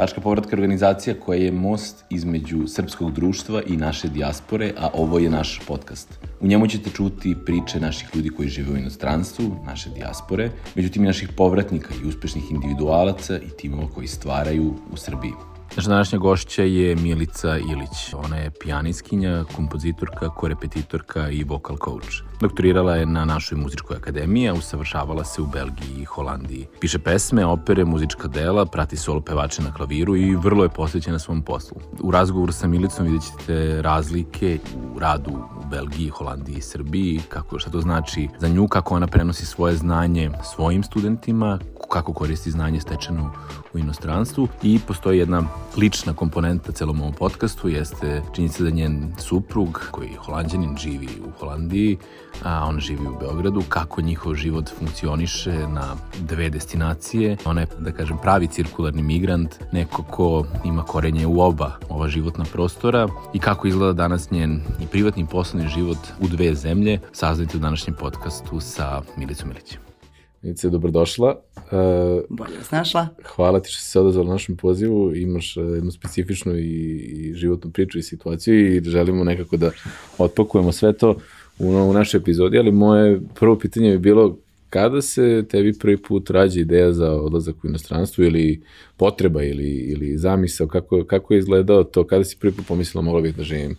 Tačka povratka organizacija koja je most između srpskog društva i naše dijaspore, a ovo je naš podcast. U njemu ćete čuti priče naših ljudi koji žive u inostranstvu, naše dijaspore, međutim i naših povratnika i uspešnih individualaca i timova koji stvaraju u Srbiji. Naša današnja gošća je Milica Ilić. Ona je pijaniskinja, kompozitorka, korepetitorka i vocal coach. Doktorirala je na našoj muzičkoj akademiji, a usavršavala se u Belgiji i Holandiji. Piše pesme, opere, muzička dela, prati solo pevače na klaviru i vrlo je posvećena svom poslu. U razgovoru sa Milicom vidjet ćete razlike u radu u Belgiji, Holandiji i Srbiji, kako, šta to znači za nju, kako ona prenosi svoje znanje svojim studentima, kako koristi znanje stečeno u inostranstvu i postoji jedna lična komponenta celom ovom podcastu jeste činjenica da njen suprug koji je holandjanin živi u Holandiji, a on živi u Beogradu, kako njihov život funkcioniše na dve destinacije. Ona je, da kažem, pravi cirkularni migrant, neko ko ima korenje u oba ova životna prostora i kako izgleda danas njen i privatni poslovni život u dve zemlje, saznajte u današnjem podcastu sa Milicom Milićem. Milice, dobrodošla. Uh, Bolje vas našla. Hvala ti što si se odazvala našem pozivu. Imaš uh, jednu specifičnu i, i životnu priču i situaciju i želimo nekako da otpakujemo sve to u, u našoj epizodi, ali moje prvo pitanje je bilo kada se tebi prvi put rađa ideja za odlazak u inostranstvo ili potreba ili, ili zamisao, kako, kako je izgledao to, kada si prvi put pomislila mogla bih da živim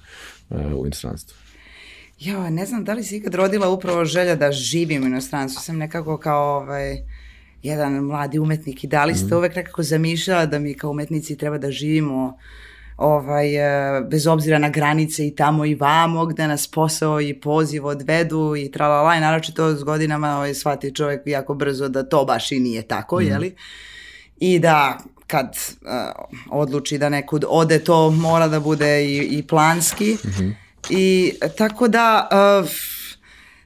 uh, u inostranstvu? Ja, ne znam da li si ikad rodila upravo želja da živim u inostranstvu. Sam nekako kao ovaj, jedan mladi umetnik i da li ste mm. uvek nekako zamišljala da mi kao umetnici treba da živimo ovaj, e, bez obzira na granice i tamo i vamo gde nas posao i poziv odvedu i tralala i naročito s godinama ovaj, shvati čovek jako brzo da to baš i nije tako, mm. jeli? I da kad uh, odluči da nekud ode to mora da bude i, i planski. Mm -hmm I tako da uh,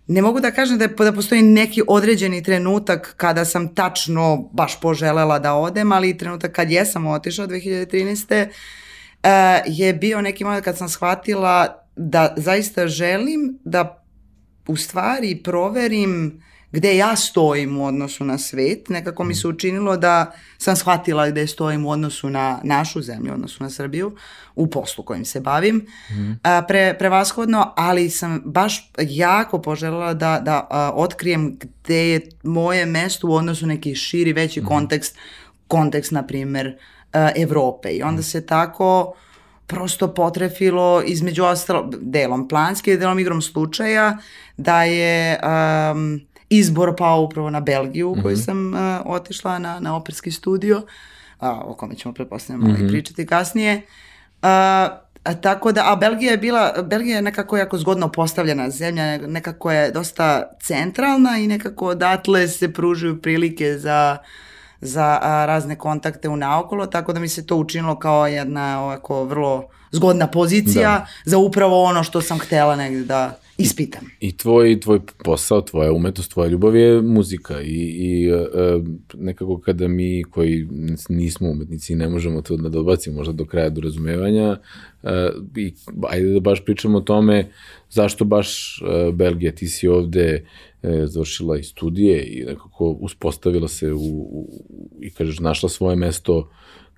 ne mogu da kažem da, je, da postoji neki određeni trenutak kada sam tačno baš poželela da odem, ali trenutak kad jesam otišla 2013. Uh, je bio neki moment kad sam shvatila da zaista želim da u stvari proverim gde ja stojim u odnosu na svet. Nekako mi se učinilo da sam shvatila gde stojim u odnosu na našu zemlju, u odnosu na Srbiju, u poslu kojim se bavim, mm. a, pre, prevashodno, ali sam baš jako poželjela da, da a, otkrijem gde je moje mesto u odnosu neki širi, veći mm. kontekst, kontekst, na primer, a, Evrope. I onda mm. se tako prosto potrefilo između ostalo, delom planski, delom igrom slučaja, da je um, izbor pao upravo na Belgiju u mm -hmm. sam uh, otišla na, na operski studio, a, o kome ćemo pretpostavljamo mm -hmm. pričati kasnije. A, a, tako da, a Belgija je bila, Belgija je nekako jako zgodno postavljena zemlja, nekako je dosta centralna i nekako odatle se pružuju prilike za za a, razne kontakte u naokolo, tako da mi se to učinilo kao jedna ovako vrlo zgodna pozicija da. za upravo ono što sam htela negde da ispitam. I, i tvoj, tvoj posao, tvoja umetnost, tvoja ljubav je muzika i, i uh, nekako kada mi koji nismo umetnici ne možemo to da dobacimo možda do kraja do razumevanja uh, i ajde da baš pričamo o tome zašto baš uh, Belgija, ti si ovde uh, završila i studije i nekako uspostavila se u, u, i kažeš našla svoje mesto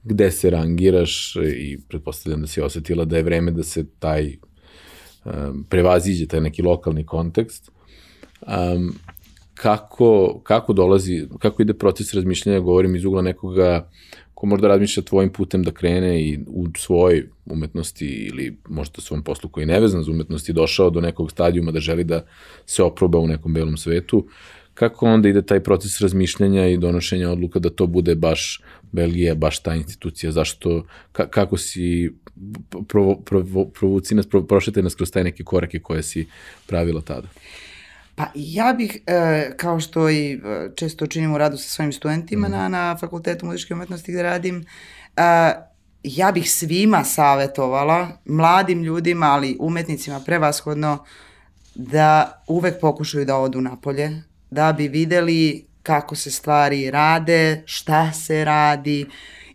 gde se rangiraš i pretpostavljam da si osetila da je vreme da se taj um, prevaziđe taj neki lokalni kontekst. Um, kako, kako dolazi, kako ide proces razmišljanja, govorim iz ugla nekoga ko možda razmišlja tvojim putem da krene i u svojoj umetnosti ili možda svom poslu koji je nevezan za umetnosti došao do nekog stadijuma da želi da se oproba u nekom belom svetu, kako onda ide taj proces razmišljanja i donošenja odluka da to bude baš Belgija, baš ta institucija, zašto, ka, kako si provo, provo, provuci nas, pro, prošete nas kroz taj neke korake koje si pravila tada? Pa ja bih, e, kao što i e, često činim u radu sa svojim studentima mm. na, na Fakultetu muzičke umetnosti gde radim, e, ja bih svima savetovala, mladim ljudima, ali umetnicima prevashodno, da uvek pokušaju da odu napolje, da bi videli kako se stvari rade, šta se radi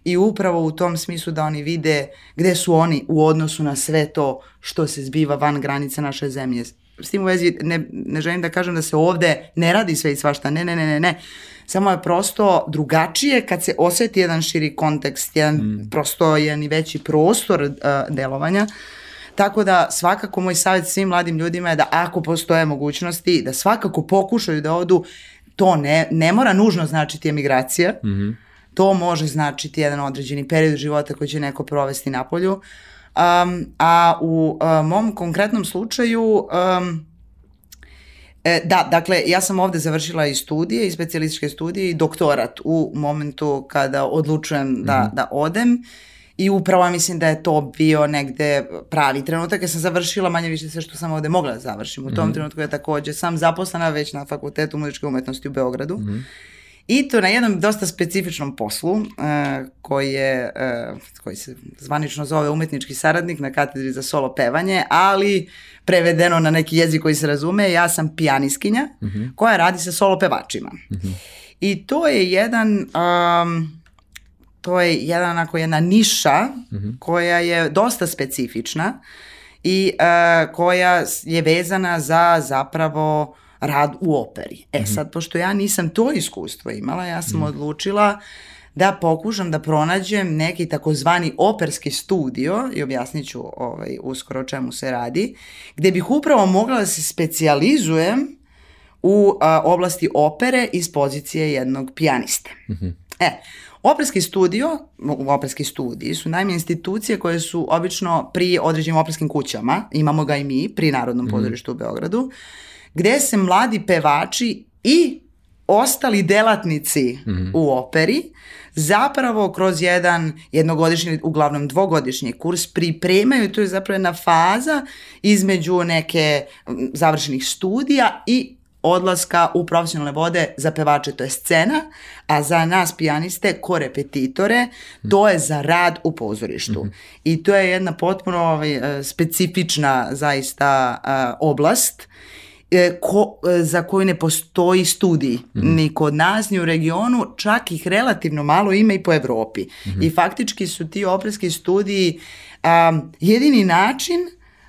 i upravo u tom smislu da oni vide gde su oni u odnosu na sve to što se zbiva van granica naše zemlje. S tim u vezi ne, ne želim da kažem da se ovde ne radi sve i svašta, ne, ne, ne, ne, ne. Samo je prosto drugačije kad se oseti jedan širi kontekst, jedan, mm. prosto jedan i veći prostor uh, delovanja. Tako da svakako moj savjet svim mladim ljudima je da ako postoje mogućnosti, da svakako pokušaju da odu, to ne, ne mora nužno značiti emigracija, mm -hmm. to može značiti jedan određeni period života koji će neko provesti na polju, um, a u uh, mom konkretnom slučaju um, E, da, dakle, ja sam ovde završila i studije, i specijalističke studije i doktorat u momentu kada odlučujem da, mm -hmm. da odem i upravo mislim da je to bio negde pravi trenutak. Ja sam završila manje više sve što sam ovde mogla da završim. U tom mm -hmm. trenutku je takođe sam zaposlena već na Fakultetu muzičke umetnosti u Beogradu. Mm -hmm. I to na jednom dosta specifičnom poslu uh, koji je, uh, koji se zvanično zove umetnički saradnik na katedri za solo pevanje, ali prevedeno na neki jezik koji se razume, ja sam pijaniskinja mm -hmm. koja radi sa solo pevačima. Mm -hmm. I to je jedan... Um, to je jedan, onako, jedna niša mm -hmm. koja je dosta specifična i uh, koja je vezana za zapravo rad u operi. E mhm. sad, pošto ja nisam to iskustvo imala, ja sam mm. odlučila da pokušam da pronađem neki takozvani operski studio i objasnit ću ovaj, uskoro o čemu se radi, gde bih upravo mogla da se specializujem u a, oblasti opere iz pozicije jednog pijaniste. Mm -hmm. E, Operski studio, operski studiji su najme institucije koje su obično pri određenim operskim kućama, imamo ga i mi pri Narodnom mhm. pozorištu mm. u Beogradu, gde se mladi pevači i ostali delatnici mm -hmm. u operi zapravo kroz jedan jednogodišnji, uglavnom dvogodišnji kurs pripremaju, to je zapravo jedna faza između neke završenih studija i odlaska u profesionalne vode za pevače to je scena, a za nas pijaniste, korepetitore, to je za rad u pozorištu. Mm -hmm. I to je jedna potpuno ovaj, e, specifična zaista uh, oblast E, ko, e, za koju ne postoji studij mm -hmm. ni kod nas ni u regionu, čak ih relativno malo ima i po Evropi. Mm -hmm. I faktički su ti operski studiji um, jedini način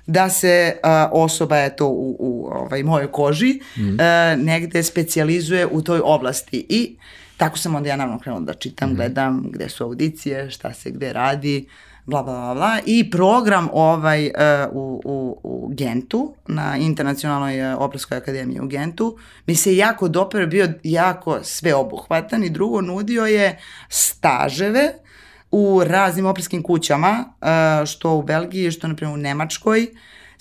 da se uh, osoba je to u, u ovaj, mojoj koži mm -hmm. uh, negde specializuje u toj oblasti i tako sam onda ja naravno krenula da čitam, mm -hmm. gledam gde su audicije, šta se gde radi, uh, bla, bla, bla, bla. I program ovaj uh, u, u, u Gentu, na Internacionalnoj uh, operskoj akademiji u Gentu, mi se jako dopere, bio jako sveobuhvatan i drugo nudio je staževe u raznim operskim kućama, uh, što u Belgiji, što na primjer u Nemačkoj,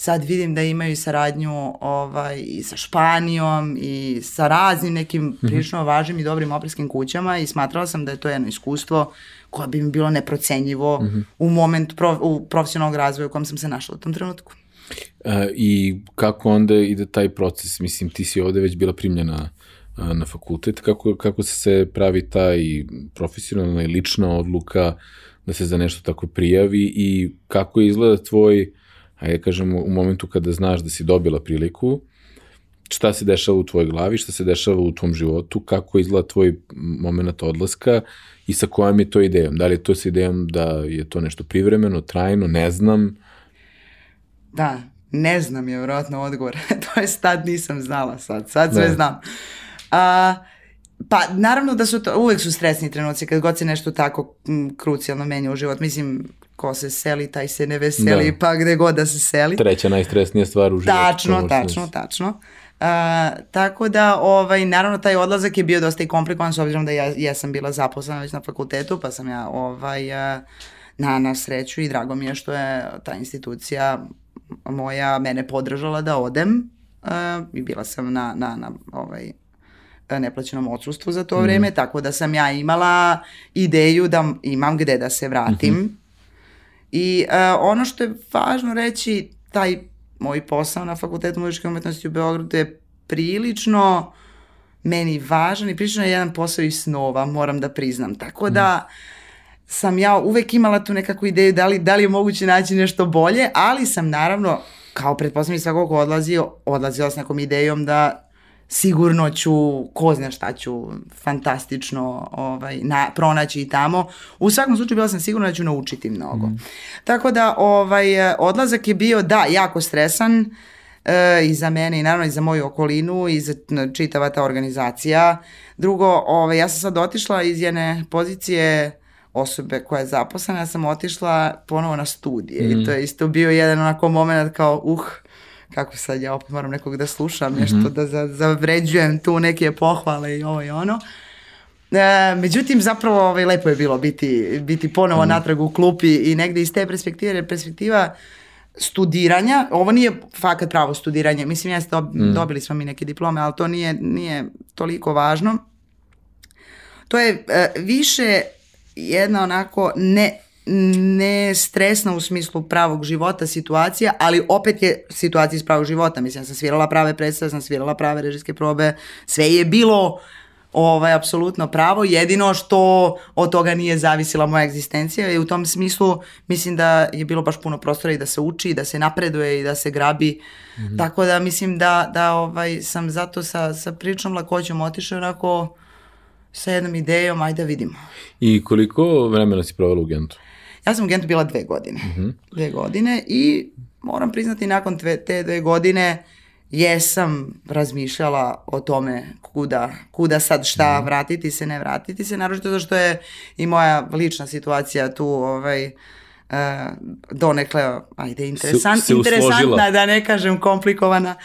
sad vidim da imaju i saradnju ovaj, i sa Španijom i sa raznim nekim mhm. prilično važnim i dobrim operskim kućama i smatrala sam da je to jedno iskustvo koja bi mi bilo neprocenjivo mm -hmm. u moment pro, u profesionalnog razvoja u kojem sam se našla u tom trenutku. E, I kako onda ide taj proces? Mislim, ti si ovde već bila primljena a, na fakultet. Kako, kako se pravi taj profesionalna i lična odluka da se za nešto tako prijavi i kako izgleda tvoj, ajde kažemo, u momentu kada znaš da si dobila priliku, šta se dešava u tvojoj glavi, šta se dešava u tvom životu, kako izgleda tvoj moment odlaska i sa kojom je to idejom. Da li je to sa idejom da je to nešto privremeno, trajno, ne znam? Da, ne znam je vjerojatno odgovor. to je tad nisam znala sad, sad sve ne. znam. A, pa naravno da su to, uvek su stresni trenuci kad god se nešto tako m, krucijalno menja u život. Mislim, ko se seli, taj se ne veseli, da. pa gde god da se seli. Treća najstresnija stvar u životu. Tačno, tačno, tačno. Uh, tako da, ovaj, naravno, taj odlazak je bio dosta i komplikovan, s obzirom da ja, ja sam bila zaposlena već na fakultetu, pa sam ja ovaj, uh, na, na sreću i drago mi je što je ta institucija moja mene podržala da odem uh, i bila sam na, na, na ovaj, neplaćenom odsustvu za to mm. vreme, tako da sam ja imala ideju da imam gde da se vratim. Mm -hmm. I uh, ono što je važno reći, taj moj posao na Fakultetu muzičke umetnosti u Beogradu je prilično meni važan i prilično je jedan posao iz snova, moram da priznam. Tako da sam ja uvek imala tu nekakvu ideju da li, da li je moguće naći nešto bolje, ali sam naravno, kao pretpostavljam i svakog odlazio, odlazila s nekom idejom da sigurno ću, ko zna šta ću fantastično ovaj, na, pronaći i tamo. U svakom slučaju bila sam sigurna da ću naučiti mnogo. Mm. Tako da ovaj, odlazak je bio, da, jako stresan, e, i za mene i naravno i za moju okolinu i za čitava ta organizacija. Drugo, ove, ja sam sad otišla iz jedne pozicije osobe koja je zaposlena, ja sam otišla ponovo na studije mm. i to je isto bio jedan onako moment kao uh, kako sad ja opet moram nekog da slušam, nešto mm -hmm. da zavređujem tu neke pohvale i ovo i ono. E, međutim, zapravo ovaj, lepo je bilo biti, biti ponovo mm. natrag u klupi i negde iz te perspektive, perspektiva studiranja, ovo nije fakat pravo studiranje, mislim jeste, dob, mm. dobili smo mi neke diplome, ali to nije, nije toliko važno. To je e, više jedna onako ne, ne stresna u smislu pravog života situacija, ali opet je situacija iz pravog života. Mislim, ja sam svirala prave predstave, sam svirala prave režijske probe, sve je bilo ovaj, apsolutno pravo, jedino što od toga nije zavisila moja egzistencija i u tom smislu mislim da je bilo baš puno prostora i da se uči, da se napreduje i da se grabi, mm -hmm. tako da mislim da, da ovaj, sam zato sa, sa pričom lakoćom otišao onako sa jednom idejom, ajde da vidimo. I koliko vremena si provela u Gentu? Ja sam u Gentu bila dve godine. Mm -hmm. Dve godine i moram priznati nakon tve, te dve godine jesam razmišljala o tome kuda, kuda sad šta, mm. vratiti se, ne vratiti se, naročito zato što je i moja lična situacija tu ovaj, Uh, donekle, ajde, interesant, se, se interesantna, da ne kažem komplikovana.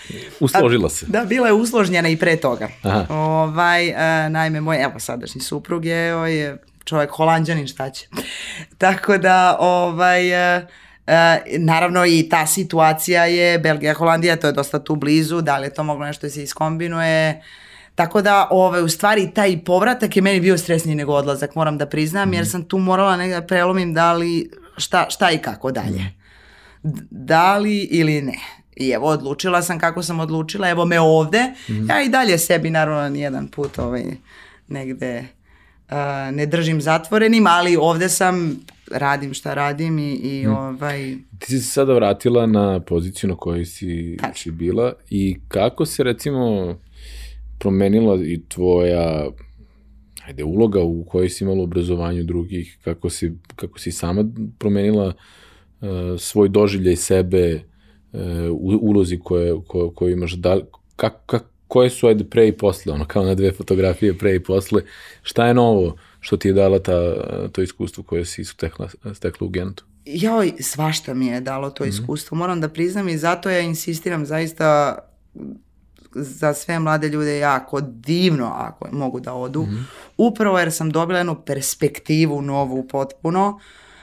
Usložila se. Da, bila je usložnjena i pre toga. Aha. Ovaj, uh, naime, moj, evo, sadašnji suprug je, ovaj, čovjek holandjanin, šta će. Tako da, ovaj, uh, E, naravno i ta situacija je Belgija, Holandija, to je dosta tu blizu, da li je to moglo nešto da se iskombinuje, Tako da, ovaj, u stvari, taj povratak je meni bio stresniji nego odlazak, moram da priznam, jer mhm. sam tu morala negdje da prelomim da li, šta, šta i kako dalje. Da li ili ne. I evo, odlučila sam kako sam odlučila, evo me ovde. Mm. Ja i dalje sebi, naravno, nijedan put ovaj, negde ne držim zatvorenim, ali ovde sam radim šta radim i, i hmm. ovaj... Ti si se sada vratila na poziciju na kojoj si, si bila i kako se recimo promenila i tvoja ajde, uloga u kojoj si imala obrazovanju drugih, kako si, kako si sama promenila uh, svoj doživljaj sebe, uh, ulozi koje, koje, koje imaš, da, kak, kak, koje su ajde pre i posle, ono kao na dve fotografije pre i posle, šta je novo što ti je dala ta, to iskustvo koje si stekla, stekla u Gentu? Joj, svašta mi je dalo to mm -hmm. iskustvo, moram da priznam i zato ja insistiram zaista za sve mlade ljude jako divno ako mogu da odu. Mm -hmm. Upravo jer sam dobila jednu perspektivu novu potpuno,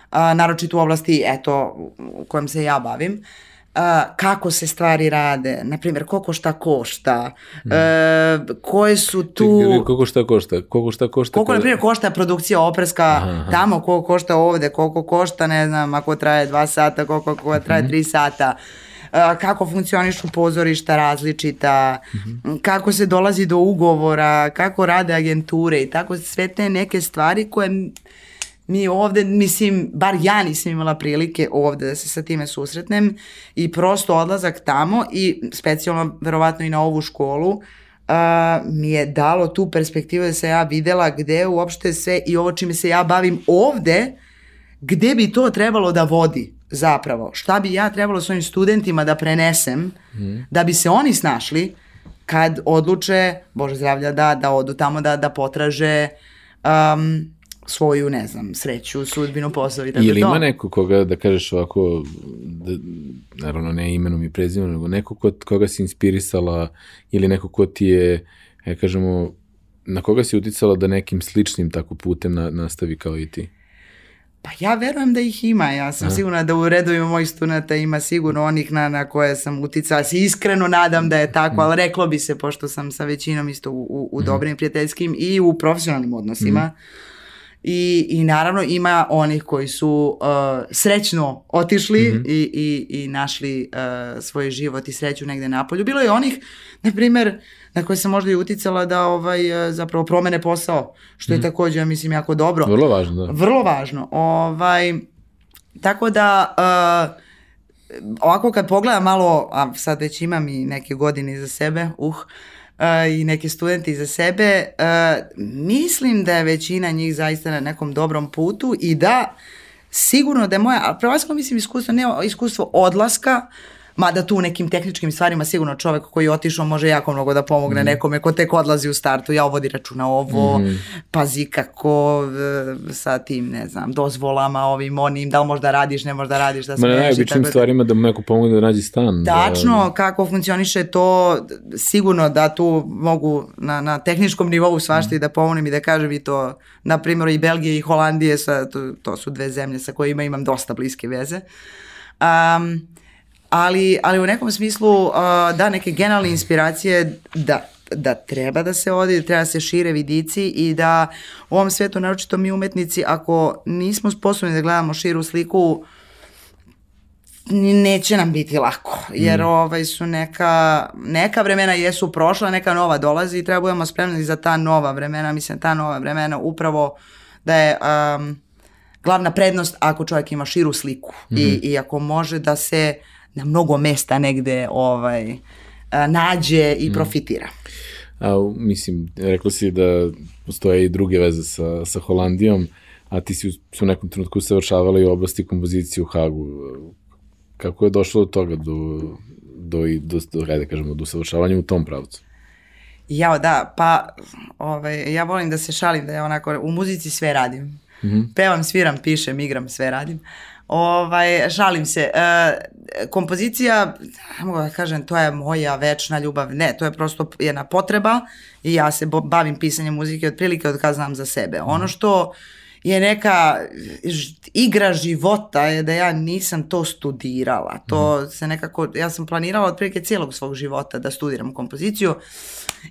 a, naročito u oblasti eto, u kojem se ja bavim. Uh, uh, kako se stvari rade, na primjer koliko šta košta, mm. uh, koje su tu... Koliko šta košta? Koliko šta košta? Koliko, na primjer, košta produkcija opreska aha, tamo, koliko košta ovde, koliko košta, ne znam, ako traje dva sata, koliko, koliko traje mm. tri sata. Uh, kako funkcionišu pozorišta različita, mm -hmm. kako se dolazi do ugovora, kako rade agenture i tako sve te neke stvari koje mi ovde, mislim, bar ja nisam imala prilike ovde da se sa time susretnem i prosto odlazak tamo i specijalno verovatno i na ovu školu uh, mi je dalo tu perspektivu da se ja videla gde uopšte sve i ovo čime se ja bavim ovde, gde bi to trebalo da vodi zapravo. Šta bi ja trebalo svojim studentima da prenesem mm. da bi se oni snašli kad odluče, Bože zdravlja, da, da odu tamo da, da potraže um, svoju, ne znam, sreću, sudbinu, posao i tako Ili ima neko koga, da kažeš ovako, da, naravno ne imenom i prezimenom, nego neko ko, koga si inspirisala ili neko ko ti je, ja kažemo, na koga si uticala da nekim sličnim tako putem na, nastavi kao i ti? Pa ja verujem da ih ima, ja sam Aha. sigurna da u redovima mojih studenta ima sigurno onih na, na koje sam uticala, se iskreno nadam da je tako, mm. ali reklo bi se, pošto sam sa većinom isto u, u, u mm. dobrim prijateljskim i u profesionalnim odnosima, mm I, I naravno ima onih koji su uh, srećno otišli mm -hmm. i, i, i našli uh, svoj život i sreću negde napolju. Bilo je onih, na primer, na koje sam možda i uticala da ovaj, uh, zapravo promene posao, što je mm -hmm. takođe, ja mislim, jako dobro. Vrlo važno, da. Vrlo važno. Ovaj, tako da, uh, ovako kad pogledam malo, a sad već imam i neke godine za sebe, uh, i neki studenti za sebe, mislim da je većina njih zaista na nekom dobrom putu i da sigurno da je moja, a prevasno mislim iskustvo, ne iskustvo odlaska, Mada tu u nekim tehničkim stvarima sigurno čovek koji je otišao može jako mnogo da pomogne mm. nekome ko tek odlazi u startu, ja vodi računa ovo, mm. pazi kako sa tim, ne znam, dozvolama, ovim, onim, da li možda radiš, ne možda radiš, da Ma na najobičnim da... stvarima da mu neko pomogne da nađe stan. Da- Tačno, da... kako funkcioniše to, sigurno da tu mogu na, na tehničkom nivou svašta mm. i da pomognem i da kažem i to, na primjer i Belgije i Holandije, sa, to, to su dve zemlje sa kojima imam dosta bliske veze. Um, ali, ali u nekom smislu uh, da neke generalne inspiracije da da treba da se odi, da treba da se šire vidici i da u ovom svetu, naročito mi umetnici, ako nismo sposobni da gledamo širu sliku, neće nam biti lako, jer mm. ovaj su neka, neka vremena jesu prošla, neka nova dolazi i treba budemo spremni za ta nova vremena, mislim ta nova vremena upravo da je um, glavna prednost ako čovjek ima širu sliku mm. i, i ako može da se na mnogo mesta negde ovaj, nađe i mm. profitira. A, mislim, rekla si da postoje i druge veze sa, sa Holandijom, a ti si u, u nekom trenutku savršavala i u oblasti kompozicije u Hagu. Kako je došlo do toga, do, do, do, do, do, da kažemo, do savršavanja u tom pravcu? Jao, da, pa ovaj, ja volim da se šalim da je onako, u muzici sve radim. Mm -hmm. Pevam, sviram, pišem, igram, sve radim. Ovaj, šalim se. E, kompozicija, ne mogu da kažem, to je moja večna ljubav. Ne, to je prosto jedna potreba i ja se bavim pisanjem muzike otprilike od kad znam za sebe. Ono što je neka igra života je da ja nisam to studirala. To mm. se nekako, ja sam planirala otprilike cijelog svog života da studiram kompoziciju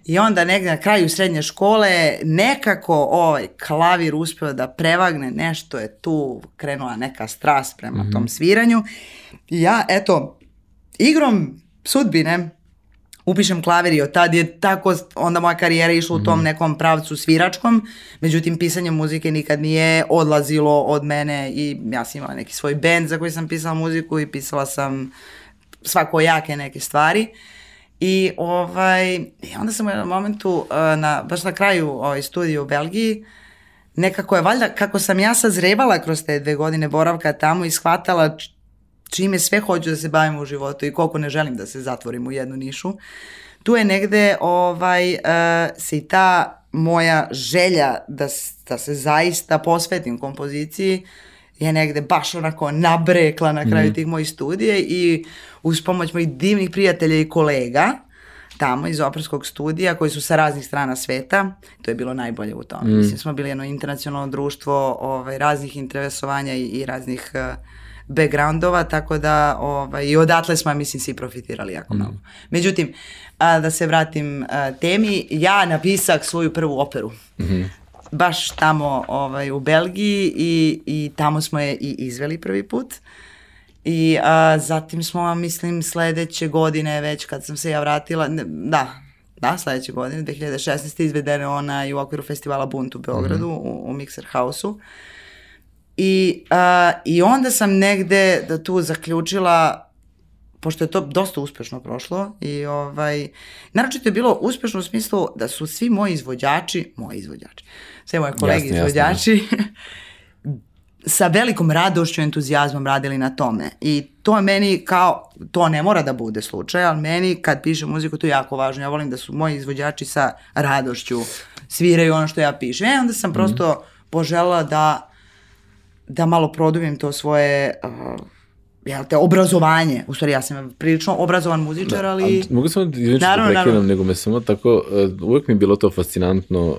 i onda negde na kraju srednje škole nekako ovaj klavir uspeo da prevagne, nešto je tu krenula neka strast prema mm tom sviranju. I ja, eto, igrom sudbine upišem klavir i od tad je tako onda moja karijera išla u tom mhm. nekom pravcu sviračkom, međutim pisanje muzike nikad nije odlazilo od mene i ja sam imala neki svoj band za koji sam pisala muziku i pisala sam svakojake neke stvari. I, ovaj, i onda sam u jednom momentu, na, baš na kraju ovaj, studiju u Belgiji, nekako je valjda, kako sam ja sazrevala kroz te dve godine boravka tamo i shvatala čime sve hoću da se bavim u životu i koliko ne želim da se zatvorim u jednu nišu, tu je negde ovaj, uh, se i ta moja želja da, da se zaista posvetim kompoziciji je negde baš onako nabrekla na kraju mm. tih mojih studije i uz pomoć mojih divnih prijatelja i kolega tamo iz operskog studija koji su sa raznih strana sveta, to je bilo najbolje u tome. Mm. Mislim, smo bili jedno internacionalno društvo ovaj, raznih interesovanja i, i raznih uh, backgroundova, tako da ovaj, i odatle smo, mislim, svi profitirali jako mm. mnogo. Međutim, a, da se vratim a, temi, ja napisak svoju prvu operu. Mm -hmm. Baš tamo ovaj, u Belgiji i, i tamo smo je i izveli prvi put. I a, zatim smo, mislim, sledeće godine već kad sam se ja vratila, ne, da, da, sledeće godine, 2016. izvedene ona i u okviru festivala Bunt u Beogradu, mm -hmm. u, u Mixer House-u. I, a, I onda sam negde da tu zaključila pošto je to dosta uspešno prošlo i ovaj, naročito je bilo uspešno u smislu da su svi moji izvođači, moji izvođači, sve moje kolege jasne, izvođači, jasne. sa velikom radošću i entuzijazmom radili na tome. I to je meni kao, to ne mora da bude slučaj, ali meni kad pišem muziku to je jako važno. Ja volim da su moji izvođači sa radošću sviraju ono što ja pišem. E onda sam mm. prosto požela da da malo produbim to svoje uh, jel te, obrazovanje. U stvari, ja sam prilično obrazovan muzičar, da, ali... Da, mogu samo, izviniti da prekidam, naravno. nego me samo tako, uh, uvek mi je bilo to fascinantno uh,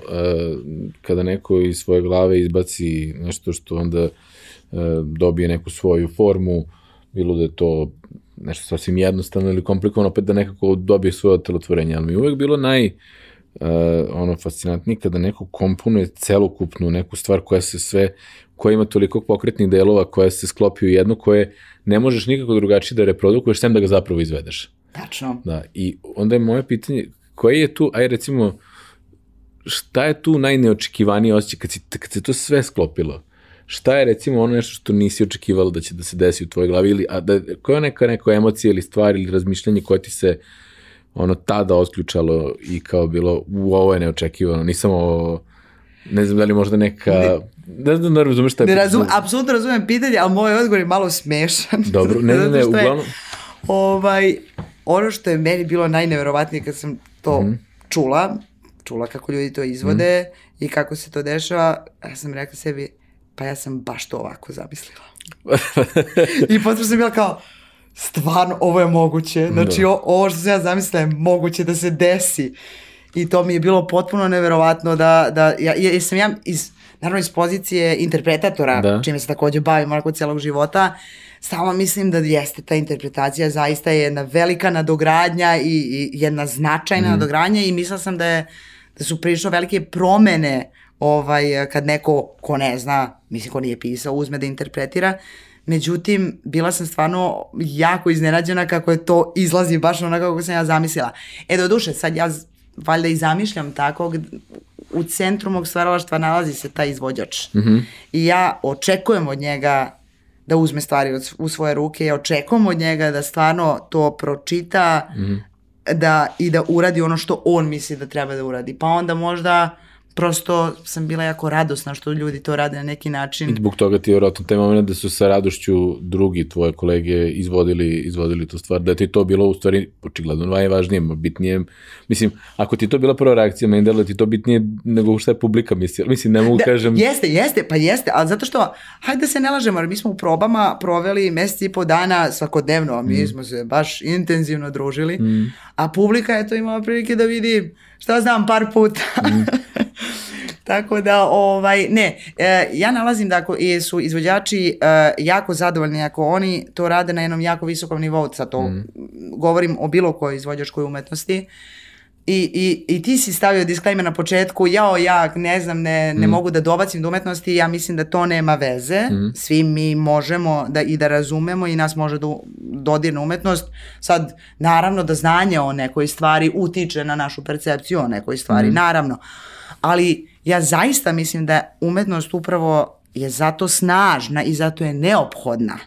kada neko iz svoje glave izbaci nešto što onda uh, dobije neku svoju formu, bilo da je to nešto sasvim jednostavno ili komplikovano, opet da nekako dobije svoje telotvorenje, ali mi je uvek bilo naj uh, ono fascinantnije kada neko komponuje celokupnu neku stvar koja se sve koja ima toliko pokretnih delova koja se sklopi u jednu koje ne možeš nikako drugačije da reprodukuješ sem da ga zapravo izvedeš. Tačno. Da, i onda je moje pitanje, koje je tu, aj recimo, šta je tu najneočekivanije osjećaj kad, si, kad se to sve sklopilo? Šta je recimo ono nešto što nisi očekivalo da će da se desi u tvojoj glavi ili a da koja je neka neka emocija ili stvar ili razmišljanje koje ti se ono tada otključalo i kao bilo u ovo je neočekivano, nisam ovo ne znam da li možda neka ne, ne znam da razumeš šta je ne razum, apsolutno razumem pitanje, ali moj odgovor je malo smešan. Dobro, ne, ne, ne, uglavnom... ovaj, ono što je meni bilo najneverovatnije kad sam to mm. čula, čula kako ljudi to izvode mm. i kako se to dešava, ja sam rekla sebi, pa ja sam baš to ovako zamislila. I potom sam bila kao, stvarno, ovo je moguće. Znači, da. o, ovo što sam ja zamislila je moguće da se desi. I to mi je bilo potpuno neverovatno da, da ja, ja sam ja iz, naravno iz pozicije interpretatora, da. čime se takođe bavim onako celog života, samo mislim da jeste ta interpretacija zaista je jedna velika nadogradnja i, i jedna značajna mm. nadogradnja i mislila sam da je da su prilično velike promene ovaj, kad neko ko ne zna, mislim ko nije pisao, uzme da interpretira, Međutim, bila sam stvarno jako iznenađena kako je to izlazi baš onako kako sam ja zamislila. E, do duše, sad ja valjda i zamišljam tako, u centru mog stvaralaštva nalazi se taj izvođač. Mm -hmm. I ja očekujem od njega da uzme stvari u svoje ruke, ja očekujem od njega da stvarno to pročita mm -hmm. da, i da uradi ono što on misli da treba da uradi. Pa onda možda prosto sam bila jako radosna što ljudi to rade na neki način. I zbog toga ti je vjerojatno taj moment da su sa radošću drugi tvoje kolege izvodili, izvodili tu stvar, da ti to bilo u stvari očigledno najvažnije, bitnije, mislim, ako ti to bila prva reakcija, meni da ti to bitnije nego šta je publika mislila, mislim, ne mogu da, kažem... Jeste, jeste, pa jeste, ali zato što, hajde da se ne lažemo, mi smo u probama proveli meseci i po dana svakodnevno, mi mm. smo se baš intenzivno družili, mm. a publika je to imala prilike da vidi, šta znam, par puta. Mm. Tako da, ovaj, ne, e, ja nalazim da ako su izvođači e, jako zadovoljni, ako oni to rade na jednom jako visokom nivou, sad to mm. govorim o bilo kojoj izvođačkoj umetnosti, I, i, I ti si stavio disclaimer na početku, jao, ja ne znam, ne, ne mm. mogu da dobacim do umetnosti, ja mislim da to nema veze. Mm. Svi mi možemo da i da razumemo i nas može da dodirne umetnost. Sad, naravno da znanje o nekoj stvari utiče na našu percepciju o nekoj stvari, mm. naravno. Ali ja zaista mislim da umetnost upravo je zato snažna i zato je neophodna.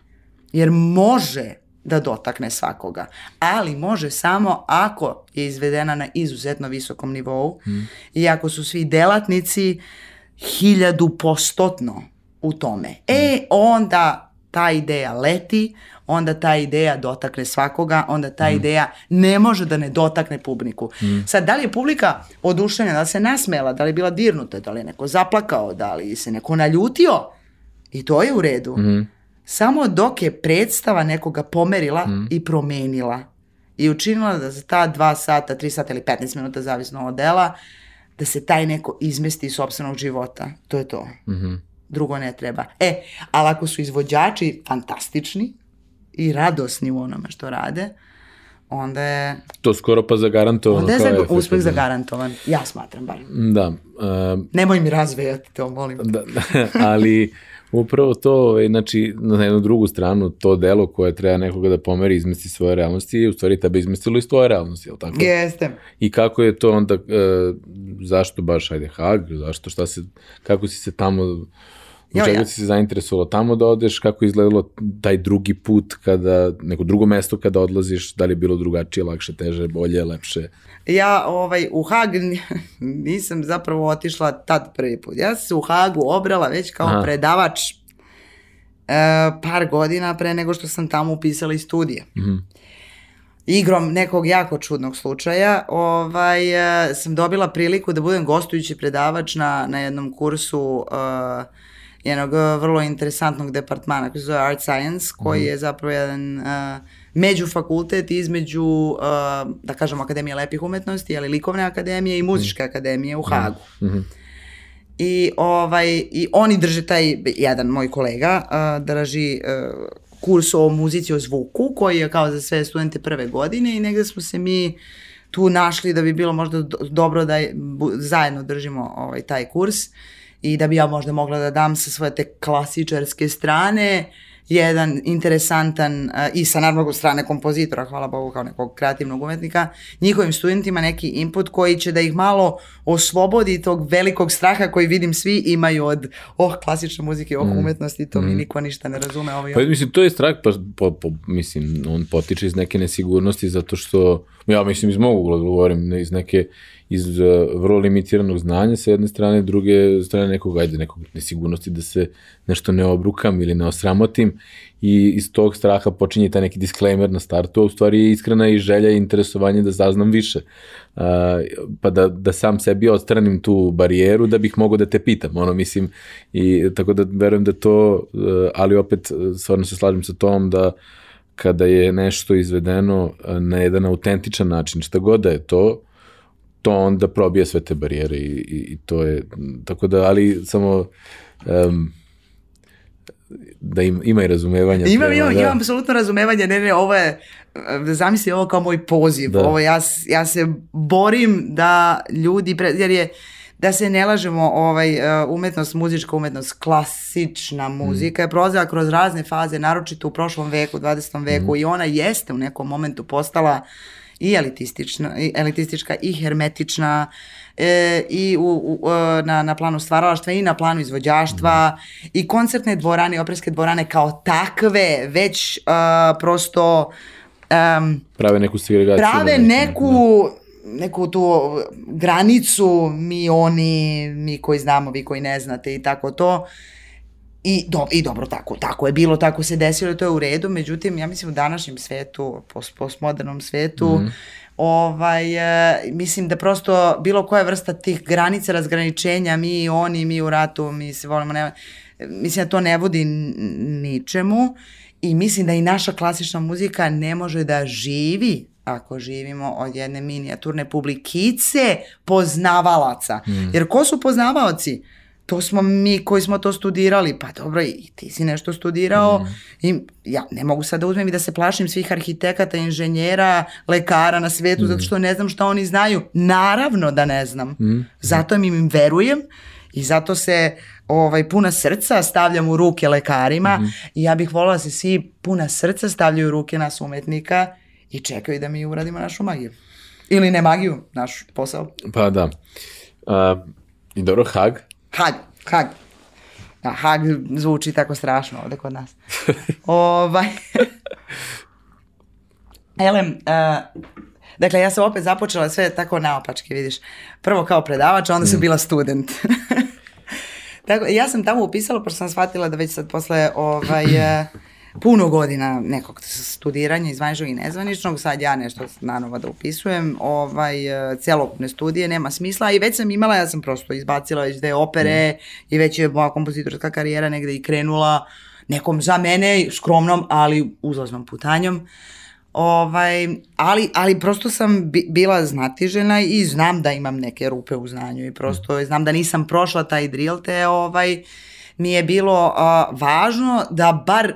Jer može da dotakne svakoga. Ali može samo ako je izvedena na izuzetno visokom nivou mm. i ako su svi delatnici hiljadu postotno u tome. Mm. E, onda ta ideja leti, onda ta ideja dotakne svakoga, onda ta mm. ideja ne može da ne dotakne publiku. Mm. Sad, da li je publika oduševljena, da li se nasmela, da li je bila dirnuta, da li je neko zaplakao, da li se neko naljutio, i to je u redu. Mm. Samo dok je predstava nekoga pomerila mm. i promenila i učinila da za ta dva sata, tri sata ili 15 minuta, zavisno od dela, da se taj neko izmesti iz sobstvenog života. To je to. Mm -hmm. Drugo ne treba. E, ali ako su izvođači fantastični, i radosni u onome što rade, onda je... To skoro pa zagarantovano. Onda je za, uspeh da. zagarantovan. Ja smatram bar. Da. Uh, Nemoj mi razvejati to, molim. Da, da, ali upravo to, ovaj, znači, na jednu drugu stranu, to delo koje treba nekoga da pomeri izmesti svoje realnosti je u stvari tebe izmestilo iz tvoje realnosti, je li tako? Jeste. I kako je to onda, uh, zašto baš, ajde, Hag, zašto, šta se, kako si se tamo Zbog čega ja. si se zainteresovala tamo da odeš, kako je izgledalo taj drugi put kada, neko drugo mesto kada odlaziš, da li je bilo drugačije, lakše, teže, bolje, lepše? Ja ovaj, u Hag nisam zapravo otišla tad prvi put. Ja sam se u Hagu obrala već kao Aha. predavač e, par godina pre nego što sam tamo upisala i studije. Mhm. igrom nekog jako čudnog slučaja, ovaj, e, sam dobila priliku da budem gostujući predavač na, na jednom kursu uh, jednog eh, vrlo interesantnog departmana koji se zove Art Science, koji mm. je zapravo jedan uh, međufakultet između, uh, da kažemo, Akademije lepih umetnosti, ali likovne akademije i muzičke mm. akademije u Hagu. Mm -hmm. I, ovaj, I oni drže taj, jedan moj kolega uh, drži uh, kurs o muzici o zvuku, koji je kao za sve studente prve godine i negde smo se mi tu našli da bi bilo možda dobro da zajedno držimo ovaj, taj kurs. Uh, i da bi ja možda mogla da dam sa svoje te klasičarske strane jedan interesantan uh, i sa naravno strane kompozitora, hvala Bogu kao nekog kreativnog umetnika, njihovim studentima neki input koji će da ih malo oslobodi tog velikog straha koji vidim svi imaju od oh klasične muzike, oh mm. umetnosti, to mm. mi niko ništa ne razume. Ovaj, pa mislim, to je strah, pa, po, po, mislim, on potiče iz neke nesigurnosti zato što, ja mislim iz mog ugla govorim, iz neke iz uh, vrlo limitiranog znanja sa jedne strane, druge strane nekog, ajde, nekog nesigurnosti da se nešto ne obrukam ili ne osramotim i iz tog straha počinje taj neki disclaimer na startu, a u stvari je iskrena i želja i interesovanje da zaznam više. Uh, pa da, da sam sebi odstranim tu barijeru da bih mogao da te pitam, ono mislim, i tako da verujem da to, uh, ali opet stvarno se slažem sa tom da kada je nešto izvedeno na jedan autentičan način, šta god da je to, to onda probije sve te barijere i, i, i to je, tako da, ali samo um, da im, ima i razumevanja. Imam, prema, imam, da. imam apsolutno razumevanje, ne, ne, ovo je, zamisli ovo kao moj poziv, da. ovo, ja, ja se borim da ljudi, pre, jer je, da se ne lažemo, ovaj, e, umetnost, muzička umetnost, klasična muzika mm. je prolazila kroz razne faze, naročito u prošlom veku, 20. veku mm. i ona jeste u nekom momentu postala uh, i elitistična, i elitistička i hermetična e, i u, u, e, na, na planu stvaralaštva i na planu izvođaštva mm. i koncertne dvorane i operske dvorane kao takve već uh, prosto um, prave neku segregaciju prave neku da. neku tu granicu mi oni mi koji znamo vi koji ne znate i tako to I, do, I dobro, tako, tako je bilo, tako se desilo, to je u redu, međutim, ja mislim u današnjem svetu, post, postmodernom svetu, mm. ovaj, e, mislim da prosto bilo koja vrsta tih granica razgraničenja, mi i oni, mi u ratu, mi se volimo, ne, mislim da to ne vodi ničemu i mislim da i naša klasična muzika ne može da živi ako živimo od jedne minijaturne publikice poznavalaca. Mm. Jer ko su poznavaoci? To smo mi koji smo to studirali, pa dobro i ti si nešto studirao mm. i ja ne mogu sad da uzmem i da se plašim svih arhitekata, inženjera, lekara na svetu, mm. zato što ne znam šta oni znaju. Naravno da ne znam. Mm. Zato im im verujem i zato se ovaj puna srca stavljam u ruke lekarima mm. i ja bih volila da se svi puna srca stavljaju u ruke nas umetnika i čekaju da mi uradimo našu magiju. Ili ne magiju, naš posao. Pa da. Uh, I dobro, Hag, Hag, Hag. Da, Hag zvuči tako strašno ovde kod nas. ovaj... Elem, uh, dakle, ja sam opet započela sve tako naopačke, vidiš. Prvo kao predavač, onda sam mm. bila student. tako, ja sam tamo upisala, pošto sam shvatila da već sad posle ovaj, uh, puno godina nekog studiranja, izvaničnog i nezvaničnog, sad ja nešto nanovo da upisujem, ovaj, e, celokupne studije, nema smisla i već sam imala, ja sam prosto izbacila već dve opere mm. i već je moja kompozitorska karijera negde i krenula nekom za mene skromnom, ali uzlaznom putanjom. Ovaj, ali, ali prosto sam bi, bila znatižena i znam da imam neke rupe u znanju i prosto mm. znam da nisam prošla taj drill, te ovaj, mi je bilo uh, važno da bar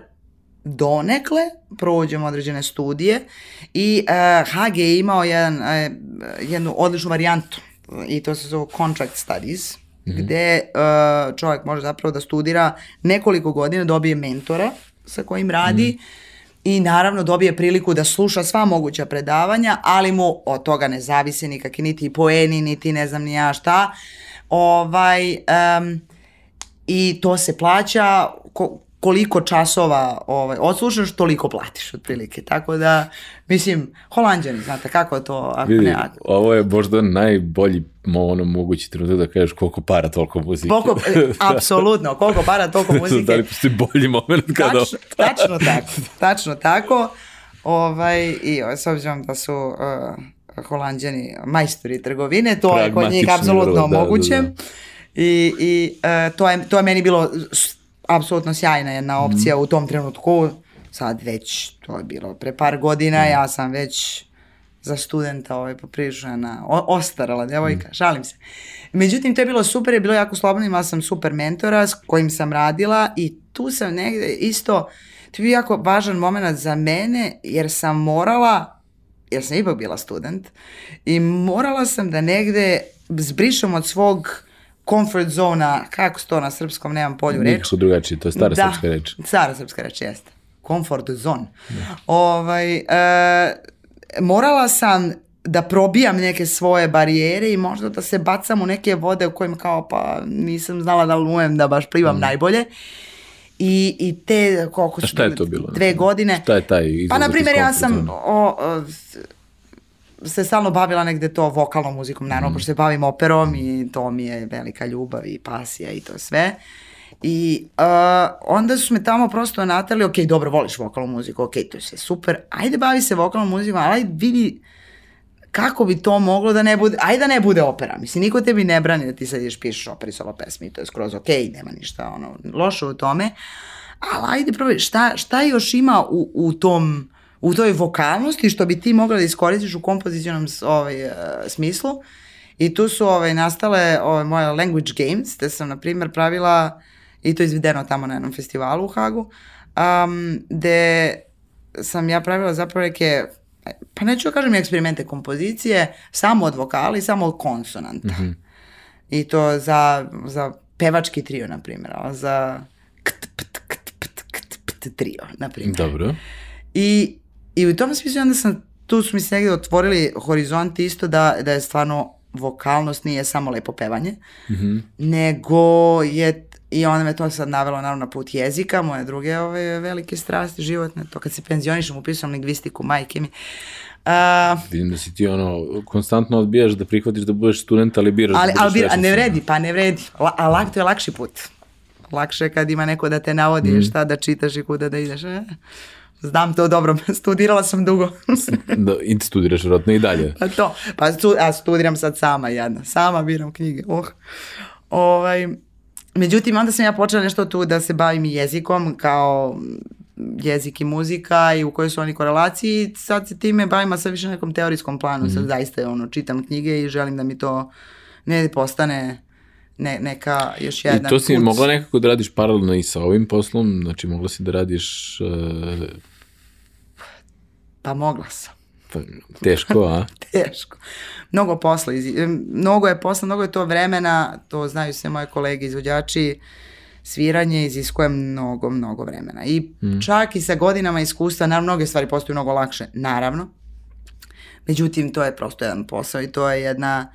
donekle prođemo određene studije i uh, e, HG je imao jedan, uh, jednu odličnu varijantu i to se zove contract studies, mm -hmm. gde uh, čovjek može zapravo da studira nekoliko godina, dobije mentora sa kojim radi mm -hmm. i naravno dobije priliku da sluša sva moguća predavanja, ali mu od toga ne zavise nikakvi niti poeni, niti ne znam ni ja šta. Ovaj, um, I to se plaća, ko, koliko časova ovaj, odslušaš, toliko platiš otprilike. Tako da, mislim, holandjani, znate kako to, ako Vidi, ne... Ovo je možda najbolji ono mogući trenutak da kažeš koliko para, toliko muzike. Koliko, e, apsolutno, koliko para, toliko muzike. da li postoji bolji moment kada... Tačno, tačno tako, tačno tako. Ovaj, I s obzirom da su uh, holandjani majstori trgovine, to je kod njih apsolutno da, moguće. Da, da. I, i uh, to, je, to je meni bilo apsolutno sjajna jedna opcija mm. u tom trenutku. Sad već, to je bilo pre par godina, mm. ja sam već za studenta ovaj, poprilična ostarala devojka, mm. šalim se. Međutim, to je bilo super, je bilo jako slobodno, imala sam super mentora s kojim sam radila i tu sam negde isto, to je bio jako važan moment za mene, jer sam morala, jer sam ipak bila student, i morala sam da negde zbrišem od svog comfort zona, kako se to na srpskom, nemam polju reč. Nikako drugačije, to je stara da, srpska reč. stara srpska reč, jeste. Comfort zone. Da. Ovaj, e, morala sam da probijam neke svoje barijere i možda da se bacam u neke vode u kojima kao pa nisam znala da li umem da baš plivam mm. najbolje. I, i te, koliko su... šta je to bilo? Dve godine. Šta je taj Pa, na primjer, ja sam o, o, se stalno bavila negde to vokalnom muzikom, naravno, mm. pošto se bavim operom i to mi je velika ljubav i pasija i to sve. I uh, onda su me tamo prosto natali, ok, dobro, voliš vokalnu muziku, ok, to je sve super, ajde bavi se vokalnom muzikom, ali ajde vidi kako bi to moglo da ne bude, ajde da ne bude opera, mislim, niko tebi ne brani da ti sad ideš pišeš operi solo pesmi, to je skroz ok, nema ništa ono, loše u tome, ali ajde probaj, šta, šta još ima u, u tom, u toj vokalnosti što bi ti mogla da iskoristiš u kompozicionom ovaj, uh, smislu i tu su ovaj, nastale ovaj, moje language games, gde sam, na primjer, pravila i to je izvedeno tamo na jednom festivalu u Hagu, um, gde sam ja pravila zapravo neke pa neću da kažem eksperimente kompozicije, samo od vokala i samo od konsonanta. Mm -hmm. I to za, za pevački trio, na primjer, za kt, pt, kt, pt, kt, pt, trio, na primjer. Dobro. I, I u tom smislu onda sam, tu su mi se negde otvorili horizonti isto da, da je stvarno vokalnost nije samo lepo pevanje, mm -hmm. nego je I onda me to sad navelo naravno na put jezika, moje druge ove velike strasti životne, to kad se penzionišem upisom lingvistiku, majke mi. Uh, Vidim da si ti ono, konstantno odbijaš da prihvatiš da budeš student, ali biraš ali, da budeš ali, a ne vredi, pa ne vredi. La, a lak, to je lakši put. Lakše kad ima neko da te navodi mm. šta da čitaš i kuda da ideš. Znam to dobro, studirala sam dugo. da, I studiraš vjerojatno i dalje. Pa to, pa stu, a studiram sad sama jedna, sama biram knjige. Oh. Ovaj, Međutim, onda sam ja počela nešto tu da se bavim jezikom kao jezik i muzika i u kojoj su oni korelaciji. Sad se time bavim, a sad više nekom teorijskom planu. Mm. Sad mhm. zaista ono, čitam knjige i želim da mi to ne postane ne, neka još jedna I to si kuć. mogla nekako da radiš paralelno i sa ovim poslom? Znači mogla si da radiš... Uh... Pa mogla sam. Pa, teško, a? teško. Mnogo posla, mnogo je posla, mnogo je to vremena, to znaju sve moje kolege izvođači, sviranje iziskuje mnogo, mnogo vremena. I mm. čak i sa godinama iskustva, naravno, mnoge stvari postaju mnogo lakše, naravno. Međutim, to je prosto jedan posao i to je jedna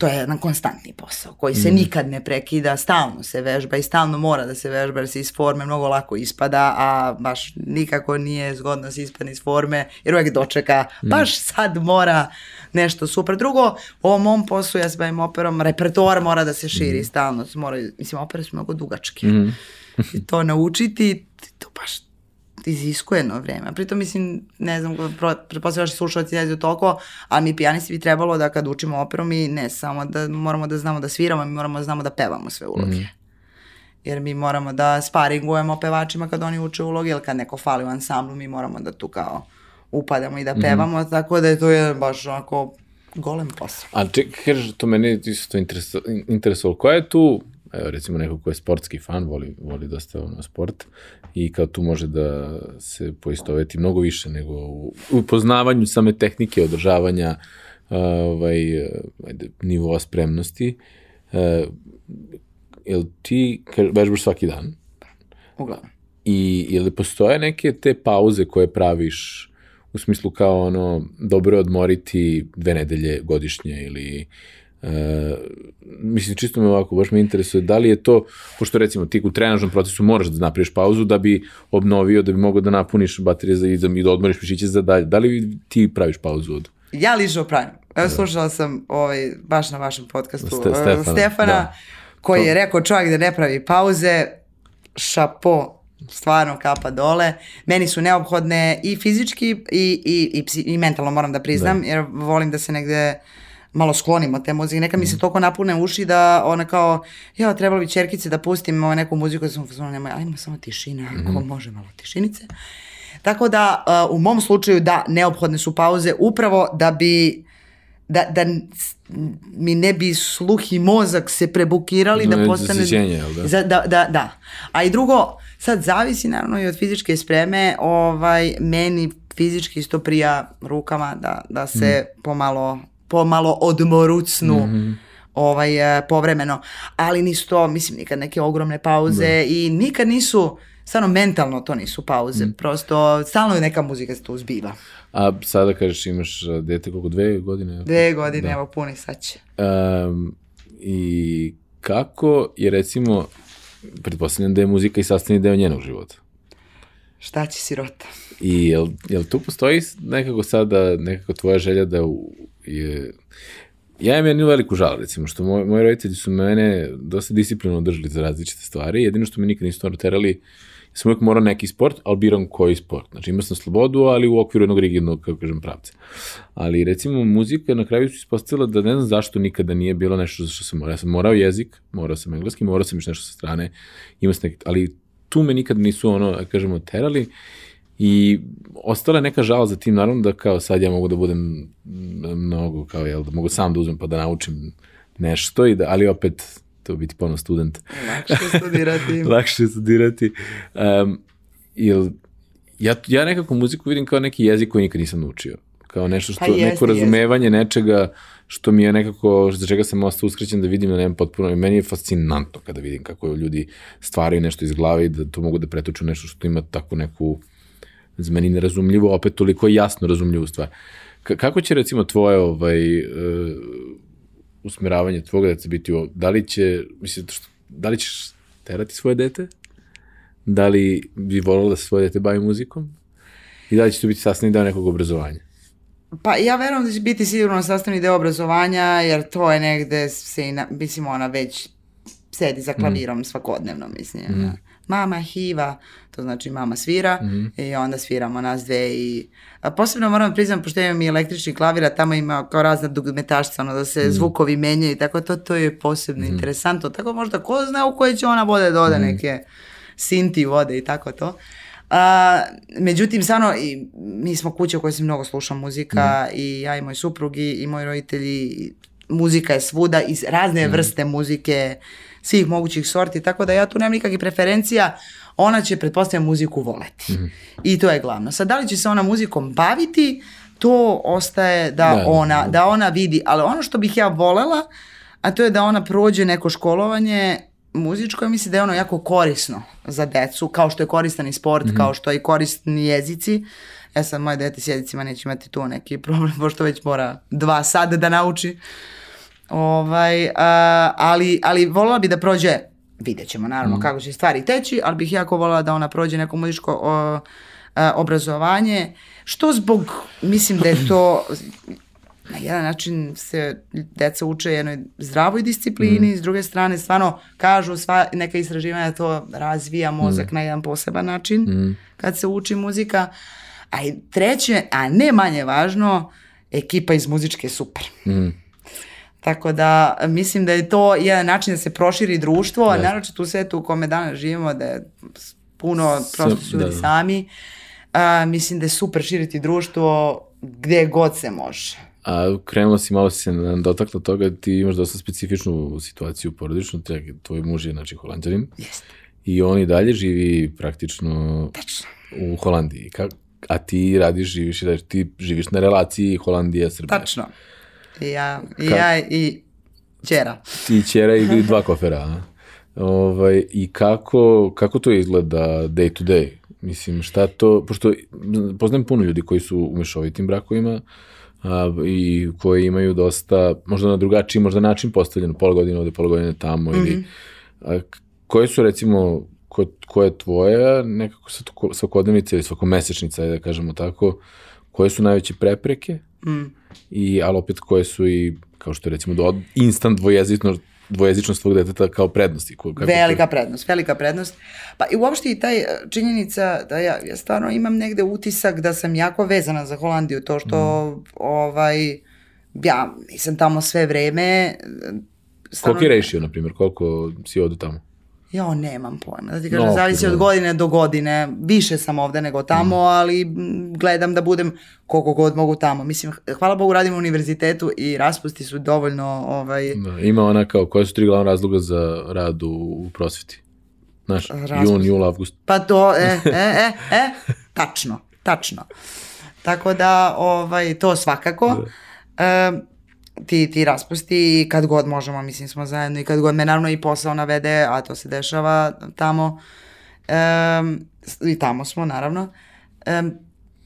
to je jedan konstantni posao koji se mm. nikad ne prekida, stalno se vežba i stalno mora da se vežba jer se iz forme mnogo lako ispada, a baš nikako nije zgodno da se ispadne iz forme jer uvek dočeka, mm. baš sad mora nešto super. Drugo, u ovom mom poslu ja se bavim operom, repertoar mora da se širi mm. stalno, mora, mislim, opere su mnogo dugačke. Mm. I to naučiti, to baš iziskuje jedno vreme. Pritom mislim, ne znam, pretpostavljam da slušalci ne znaju toliko, a mi pijanisti bi trebalo da kad učimo operu mi ne samo da moramo da znamo da sviramo, mi moramo da znamo da pevamo sve uloge. Mm. Jer mi moramo da sparingujemo pevačima kad oni uče uloge, ili kad neko fali u ansamblu, mi moramo da tu kao upadamo i da mhm. pevamo, mm. tako da je to je baš onako golem posao. A čekaj, kažeš, to mene isto interesovalo. Koja je tu evo recimo neko ko je sportski fan, voli, voli dosta ono, sport i kao tu može da se poistoveti mnogo više nego u, u poznavanju same tehnike održavanja ovaj, ajde, nivoa spremnosti. Uh, jel ti vežbaš svaki dan? Uglavnom. I je li postoje neke te pauze koje praviš u smislu kao ono dobro odmoriti dve nedelje godišnje ili uh, E, mislim, čisto me ovako, baš me interesuje, da li je to, pošto recimo ti u trenažnom procesu moraš da napraviš pauzu da bi obnovio, da bi mogao da napuniš baterije za izam i da odmoriš mišiće za dalje. Da li ti praviš pauzu od? Ja lično pravim. Evo, da. slušala sam ovaj, baš na vašem podcastu Ste, Stefana, Stefana da. koji to... je rekao čovjek da ne pravi pauze, šapo, stvarno kapa dole. Meni su neophodne i fizički i, i, i, i mentalno moram da priznam, da. jer volim da se negde malo sklonimo te muzike. Neka mi se mhm. toliko napune uši da ona kao, ja, trebalo bi čerkice da pustim ovaj neku muziku, da sam uzmano, nemoj, ajmo samo tišina, ako mm -hmm. može malo tišinice. Tako da, uh, u mom slučaju, da, neophodne su pauze upravo da bi da, da mi ne bi sluh i mozak se prebukirali da, da postane... da? Za, da, da, da. A i drugo, sad zavisi naravno i od fizičke spreme, ovaj, meni fizički isto prija rukama da, da se mm. pomalo pomalo odmorucnu mm -hmm. ovaj, e, povremeno, ali nisu to, mislim, nikad neke ogromne pauze da. i nikad nisu, stvarno mentalno to nisu pauze, mm. prosto stalno je neka muzika se tu uzbiva. A sada kažeš imaš e, dete koliko, dve godine? Dve godine, da. evo puni sad će. Um, I kako je recimo, pretpostavljam da je muzika i sastavni deo njenog života? Šta će sirota? I jel, jel tu postoji nekako sada, nekako tvoja želja da u, je, ja imam jednu veliku žal, recimo, što moj, moji roditelji su mene dosta disciplinovno držali za različite stvari, jedino što me nikad nisu to terali, sam uvijek morao neki sport, ali biram koji sport. Znači imao sam slobodu, ali u okviru jednog rigidnog, kako kažem, pravca. Ali recimo muzika na kraju su ispostavila da ne znam zašto nikada nije bilo nešto za što sam morao. Ja sam morao jezik, morao sam engleski, morao sam još nešto sa strane, imao sam neki, ali tu me nikad nisu ono, da kažemo, terali I ostala je neka žal za tim, naravno da kao sad ja mogu da budem mnogo, kao jel, da mogu sam da uzmem pa da naučim nešto, i da, ali opet to biti ponovno student. Lakše studirati. Lakše studirati. Um, il, ja, ja nekako muziku vidim kao neki jezik koji nikad nisam naučio. Kao nešto što, pa jeste, neko razumevanje jezik. nečega što mi je nekako, za čega sam ostao uskrećen da vidim na nemam potpuno, i meni je fascinantno kada vidim kako ljudi stvaraju nešto iz glave i da to mogu da pretuču nešto što ima takvu neku za meni nerazumljivo, opet toliko jasno razumljivu stvar. K kako će recimo tvoje ovaj, uh, usmeravanje tvoga deca biti ovo? Da li će, mislim, da li ćeš terati svoje dete? Da li bi volila da se svoje dete bavi muzikom? I da li će to biti sastavni deo nekog obrazovanja? Pa ja verujem da će biti sigurno sastavni deo obrazovanja, jer to je negde se, i na, mislim, ona već sedi za klavirom mm. svakodnevno, mislim. Mm mama hiva, to znači mama svira mm -hmm. i onda sviramo nas dve i a posebno moram priznam, pošto imam i električni klavir, a tamo ima kao razna dugmetašca, ono da se mm -hmm. zvukovi menjaju i tako to, to je posebno mm -hmm. interesantno, tako možda ko zna u koje će ona vode dode mm -hmm. neke sinti vode i tako to. A, međutim, stvarno, i, mi smo kuće u kojoj se mnogo sluša muzika mm. i ja i moj suprug i, i moji roditelji, muzika je svuda, iz razne mm. vrste muzike, svih mogućih sorti, tako da ja tu nemam nikakvih preferencija, ona će, pretpostavljam, muziku voleti. Mm. I to je glavno. Sad, da li će se ona muzikom baviti, to ostaje da, da ona, da ona vidi. Ali ono što bih ja volela, a to je da ona prođe neko školovanje muzičko, ja mislim da je ono jako korisno za decu, kao što je koristan i sport, mm kao što je i korisni jezici. Ja sam, moje dete s jezicima neće imati tu neki problem, pošto već mora dva sada da nauči. Ovaj, uh, ali, ali volila bi da prođe, vidjet ćemo naravno mm. kako će stvari teći, ali bih jako volila da ona prođe neko muzičko o, a, obrazovanje, što zbog, mislim da je to na jedan način se deca uče jednoj zdravoj disciplini, mm. s druge strane stvarno kažu sva neka istraživanja to razvija mozak mm. na jedan poseban način mm. kad se uči muzika. A i treće, a ne manje važno, ekipa iz muzičke je super. Mm. Tako da mislim da je to jedan način da se proširi društvo, a naročito u svetu u kome danas živimo, da je puno prosto su ljudi da, da. sami. A, mislim da je super širiti društvo gde god se može. A krenulo si, malo se dotakla toga, ti imaš dosta specifičnu situaciju porodičnu, tvoj muž je, znači, holandjanin. Jeste. I on i dalje živi praktično Tačno. u Holandiji. Ka, a ti radiš, živiš i da ti živiš na relaciji Holandija-Srbija. Tačno. I ja, i, Ka... ja, i čera. I čera i dva kofera. A? Ovaj, I kako, kako to izgleda day to day? Mislim, šta to, pošto poznajem puno ljudi koji su u mešovitim brakovima a, i koji imaju dosta, možda na drugačiji, možda način postavljeno, pola godine ovde, pola godine tamo, mm -hmm. ili mhm. a, koje su recimo, ko, ko je tvoja nekako svakodnevnica ili svakomesečnica, da kažemo tako, koje su najveće prepreke Mm. I, ali opet koje su i, kao što je recimo, do, instant dvojezičnost, dvojezičnost tvog deteta kao prednosti. Kako velika to... prednost, velika prednost. Pa i uopšte i taj e, činjenica da ja, ja stvarno imam negde utisak da sam jako vezana za Holandiju, to što mm. ovaj, ja nisam tamo sve vreme. Stvarno... Koliko je rešio, na primjer, koliko si odu tamo? Ja nemam pojma, da ti kažem, no, zavisi no. od godine do godine. Više sam ovde nego tamo, mm. ali gledam da budem koliko god mogu tamo. Mislim, hvala Bogu radim u univerzitetu i raspusti su dovoljno... Ovaj... Da, ima ona kao, koje su tri glavna razloga za rad u, u prosveti? Znaš, Raspust. jun, jul, avgust. Pa to, e, e, e, e, tačno, tačno. Tako da, ovaj, to svakako. Da. E, ti, ti raspusti i kad god možemo, mislim smo zajedno i kad god me naravno i posao navede, a to se dešava tamo um, i tamo smo naravno. Um,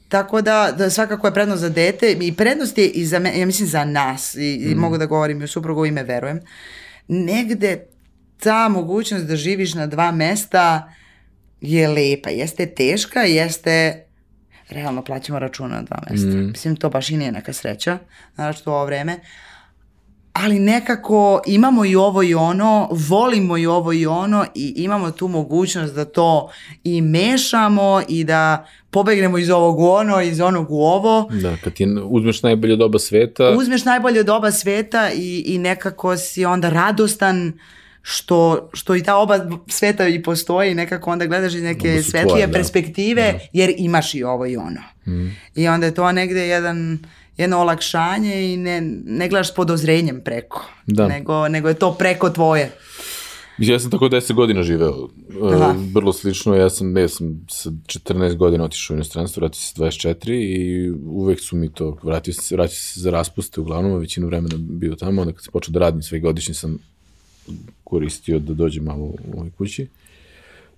tako da, da svakako je prednost za dete i prednost je i za me, ja mislim za nas i, mm. i mogu da govorim i u suprugu ime verujem. Negde ta mogućnost da živiš na dva mesta je lepa, jeste teška, jeste realno plaćamo račune na dva mesta. Mm. Mislim, to baš i nije neka sreća, znači to ovo vreme. Ali nekako imamo i ovo i ono, volimo i ovo i ono i imamo tu mogućnost da to i mešamo i da pobegnemo iz ovog u ono, iz onog u ovo. Da, kad ti uzmeš najbolje od oba sveta. Uzmeš najbolje od oba sveta i, i nekako si onda radostan što, što i ta oba sveta i postoji, nekako onda gledaš iz neke svetlije tvoje, da. perspektive, da. jer imaš i ovo i ono. Mm. I onda je to negde jedan, jedno olakšanje i ne, ne gledaš s podozrenjem preko, da. nego, nego je to preko tvoje. Ja sam tako 10 godina živeo, e, Aha. vrlo slično, ja sam, ja sam sa 14 godina otišao u inostranstvo, vratio se 24 i uvek su mi to, vratio se, vratio se za raspuste uglavnom, a većinu vremena bio tamo, onda kad sam počeo da radim sve godišnje sam koristio da dođem malo u ovoj kući.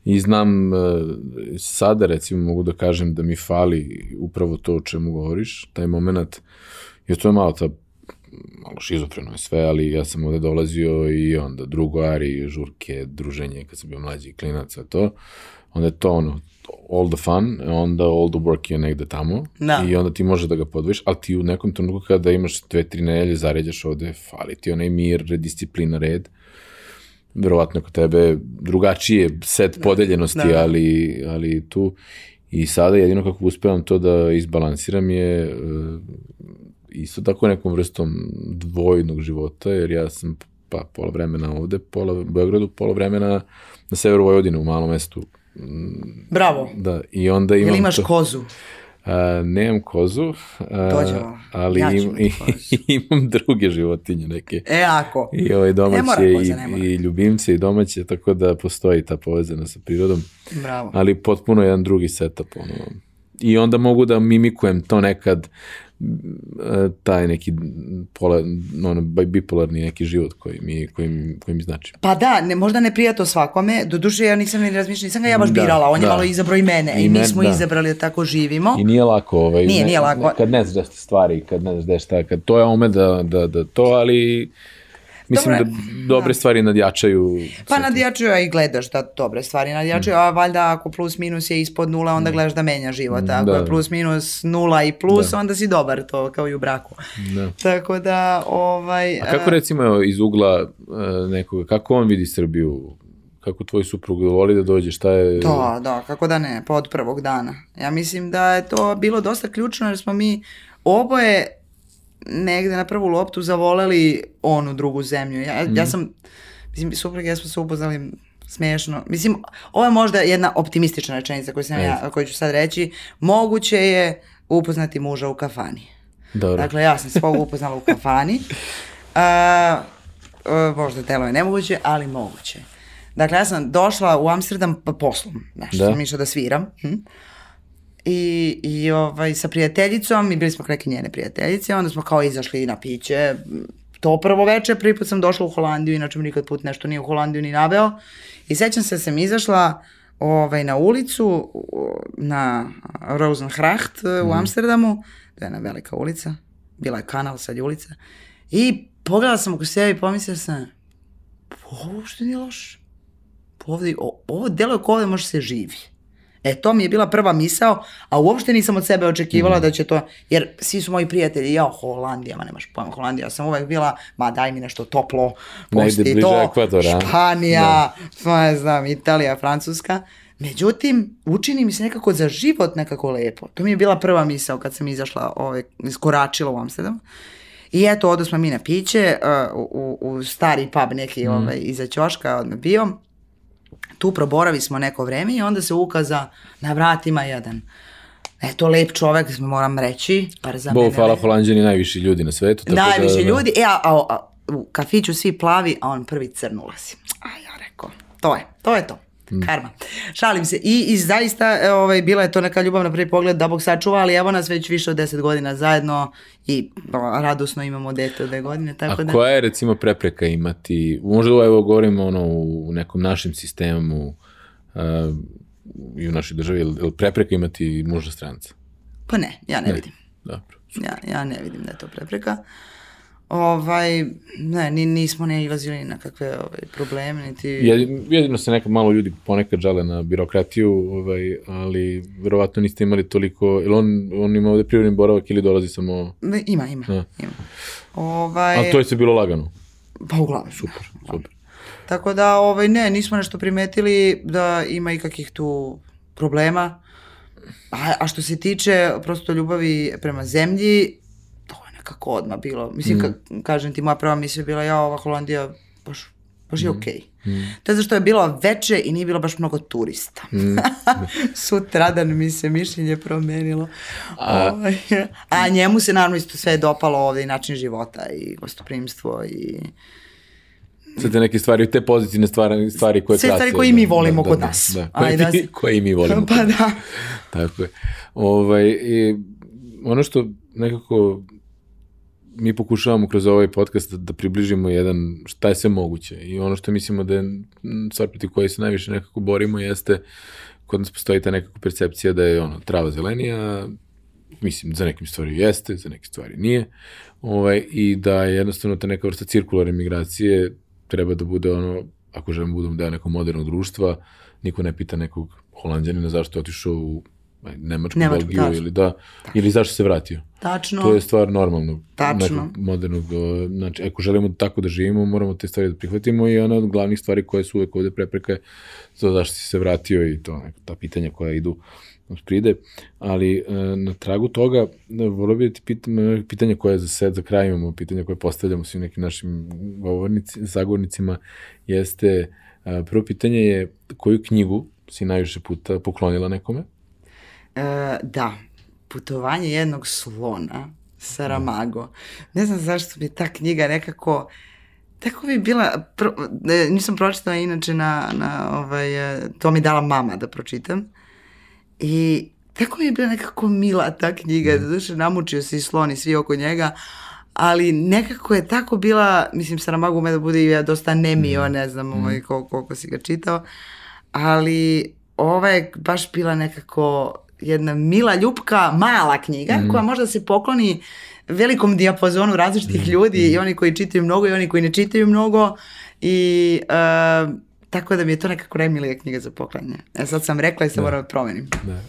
I znam, e, sada recimo mogu da kažem da mi fali upravo to o čemu govoriš, taj moment, jer to je malo ta malo šizofreno je sve, ali ja sam ovde dolazio i onda drugoari, žurke, druženje, kad sam bio mlađi klinac, to, onda je to ono, all the fun, onda all the work je negde tamo da. i onda ti može da ga podvojiš, ali ti u nekom trenutku kada imaš dve, tri nedelje, zaređaš ovde, fali ti onaj mir, disciplina, red, verovatno kod tebe drugačije set da. podeljenosti, da. ali, ali tu i sada jedino kako uspevam to da izbalansiram je uh, isto tako nekom vrstom dvojnog života, jer ja sam pa pola vremena ovde, pola u Beogradu, pola vremena na severu Vojvodine u malom mestu. Bravo. Da, i onda imam... Jel imaš to, kozu? A, nemam kozu, a, ali ja im, i, imam druge životinje neke. E, ako. I ovaj domaće koza, i, i ljubimce i domaće, tako da postoji ta povezana sa prirodom. Bravo. Ali potpuno jedan drugi setup. Ono. I onda mogu da mimikujem to nekad taj neki pola, ono, bipolarni neki život koji mi, koji, mi, koji mi znači. Pa da, ne, možda ne prija to svakome, do duše ja nisam ni razmišljala, nisam ga ja baš da, birala, on da. je malo izabrao i mene i, i mi smo da. izabrali da tako živimo. I nije lako, ovaj, nije, ne, nije lako. kad ne znaš da stvari, kad ne znaš da je šta, kad to je ome da, da, da to, ali Mislim Dobre, da dobre da. stvari nadjačaju. Pa nadjačaju, a i gledaš da dobre stvari nadjačaju, mm. a valjda ako plus minus je ispod nula, onda mm. gledaš da menja život. Mm, ako da. je plus minus nula i plus, da. onda si dobar, to kao i u braku. Da. Tako da, ovaj... A kako recimo iz ugla uh, nekoga, kako on vidi Srbiju? Kako tvoj suprug voli da dođe, šta je... Da, da, kako da ne, pa od prvog dana. Ja mislim da je to bilo dosta ključno jer smo mi oboje negde na prvu loptu zavoleli onu drugu zemlju. Ja, mm. ja mhm. sam, mislim, suprug ja smo se upoznali smešno. Mislim, ovo je možda jedna optimistična rečenica koju, sam ja, koju ću sad reći. Moguće je upoznati muža u kafani. Dobro. Dakle, ja sam svog upoznala u kafani. A, a, možda telo je nemoguće, ali moguće. Dakle, ja sam došla u Amsterdam pa poslom. Nešto da. sam išla da sviram. Hm? I, i ovaj, sa prijateljicom i bili smo neke njene prijateljice, onda smo kao izašli na piće, to prvo veče, prvi put sam došla u Holandiju, inače mi nikad put nešto nije u Holandiju ni naveo. I sećam se da sam izašla ovaj, na ulicu, na Rosenhracht mm. u mhm. Amsterdamu, to je jedna velika ulica, bila je kanal, sad je ulica, i pogledala sam oko sebe i pomislila sam, ovo što nije loše. Ovde, ovo delo kao ovde može se živi. E, to mi je bila prva misao, a uopšte nisam od sebe očekivala mm. da će to, jer svi su moji prijatelji, ja, Holandija, ma nemaš pojma, Holandija, ja sam uvek bila, ma daj mi nešto toplo, pusti to, Ekvadora. Španija, da. ne znam, Italija, Francuska. Međutim, učini mi se nekako za život nekako lepo. To mi je bila prva misao kad sam izašla, ovaj, iskoračila u Amsterdam. I eto, odo smo mi na piće, uh, u, u stari pub neki mm. ovaj, iza ćoška odmah bio tu proboravi smo neko vreme i onda se ukaza na vratima jedan Eto, lep čovek, moram reći. Par za Bo, mene, hvala Holandjani, najviši ljudi na svetu. Tako da- najviši da, ljudi, e, a, a, a, u kafiću svi plavi, a on prvi crn ulazi. A ja rekao, to je, to je to. Mm. Karma. Šalim se. I, i zaista, e, ovaj, bila je to neka ljubav na prvi pogled, da Bog sačuva, ali evo nas već više od deset godina zajedno i o, radosno imamo dete od dve godine. Tako A da... koja je recimo prepreka imati, možda evo govorimo ono, u nekom našem sistemu uh, i u našoj državi, je prepreka imati muža stranca? Pa ne, ja ne, ne. vidim. Dobro. Ja, ja ne vidim da je to prepreka. Ovaj, ne, ni, nismo ne ilazili na kakve ovaj, probleme, niti... Jedino se neka malo ljudi ponekad žale na birokratiju, ovaj, ali verovatno niste imali toliko, ili on, on ima ovde privredni boravak ili dolazi samo... Ima, ima, A. ima. Ovaj... A to je se bilo lagano? Pa uglavnom. Super, super. Tako da, ovaj, ne, nismo nešto primetili da ima ikakih tu problema. A, a što se tiče prosto ljubavi prema zemlji, nekako odmah bilo. Mislim, mm. ka, kažem ti, moja prva misla je bila, ja, ova Holandija, baš, baš je mm. okej. Okay. Mm. To je zašto je bilo veče i nije bilo baš mnogo turista. Mm. Sutradan mi se mišljenje promenilo. A, ovaj, a njemu se naravno isto sve dopalo ovde i način života i gostoprimstvo i Sve te neke stvari, te pozitivne stvari, stvari koje Sve stvari koje i mi volimo da, kod da, nas. Da, koje, da, mi, koje i mi volimo. Pa da. Tako je. Ovaj, i, ono što nekako mi pokušavamo kroz ovaj podcast da, približimo jedan šta je sve moguće. I ono što mislimo da je stvar protiv koje se najviše nekako borimo jeste kod nas postoji ta nekako percepcija da je ono trava zelenija, mislim za nekim stvari jeste, za neke stvari nije, ovaj, i da je jednostavno ta neka vrsta cirkularne migracije treba da bude ono, ako želimo da budemo deo nekog modernog društva, niko ne pita nekog holandjanina zašto je otišao u Nemačku, Nemačku Belgiju tačno. ili da, ili zašto se vratio. Tačno. To je stvar normalnog, tačno. modernog, znači, ako želimo tako da živimo, moramo te stvari da prihvatimo i ona od glavnih stvari koje su uvek ovde prepreke za zašto si se vratio i to, ta pitanja koja idu pride, ali e, na tragu toga volio bih da ti pitam, pitanje koje za sed za kraj imamo, pitanje koje postavljamo svim nekim našim govornici, zagovornicima, jeste, prvo pitanje je koju knjigu si najviše puta poklonila nekome? E, da, putovanje jednog slona, Saramago. Ne znam zašto mi ta knjiga nekako tako bi bila, pro, nisam pročitala inače na, na ovaj, e, to mi dala mama da pročitam. I tako mi je bila nekako mila ta knjiga, mm. što namučio se i slon i svi oko njega, ali nekako je tako bila, mislim, Saramago ume da bude i dosta nemio, mm. ne znam ovaj, koliko, koliko si ga čitao, ali ova je baš bila nekako jedna mila, ljupka, mala knjiga mm. koja možda se pokloni velikom dijapazonu različitih mm. ljudi mm. i oni koji čitaju mnogo i oni koji ne čitaju mnogo i uh, tako da mi je to nekako najmilija knjiga za poklanje. E sad sam rekla i se da. moram da promenim. Da.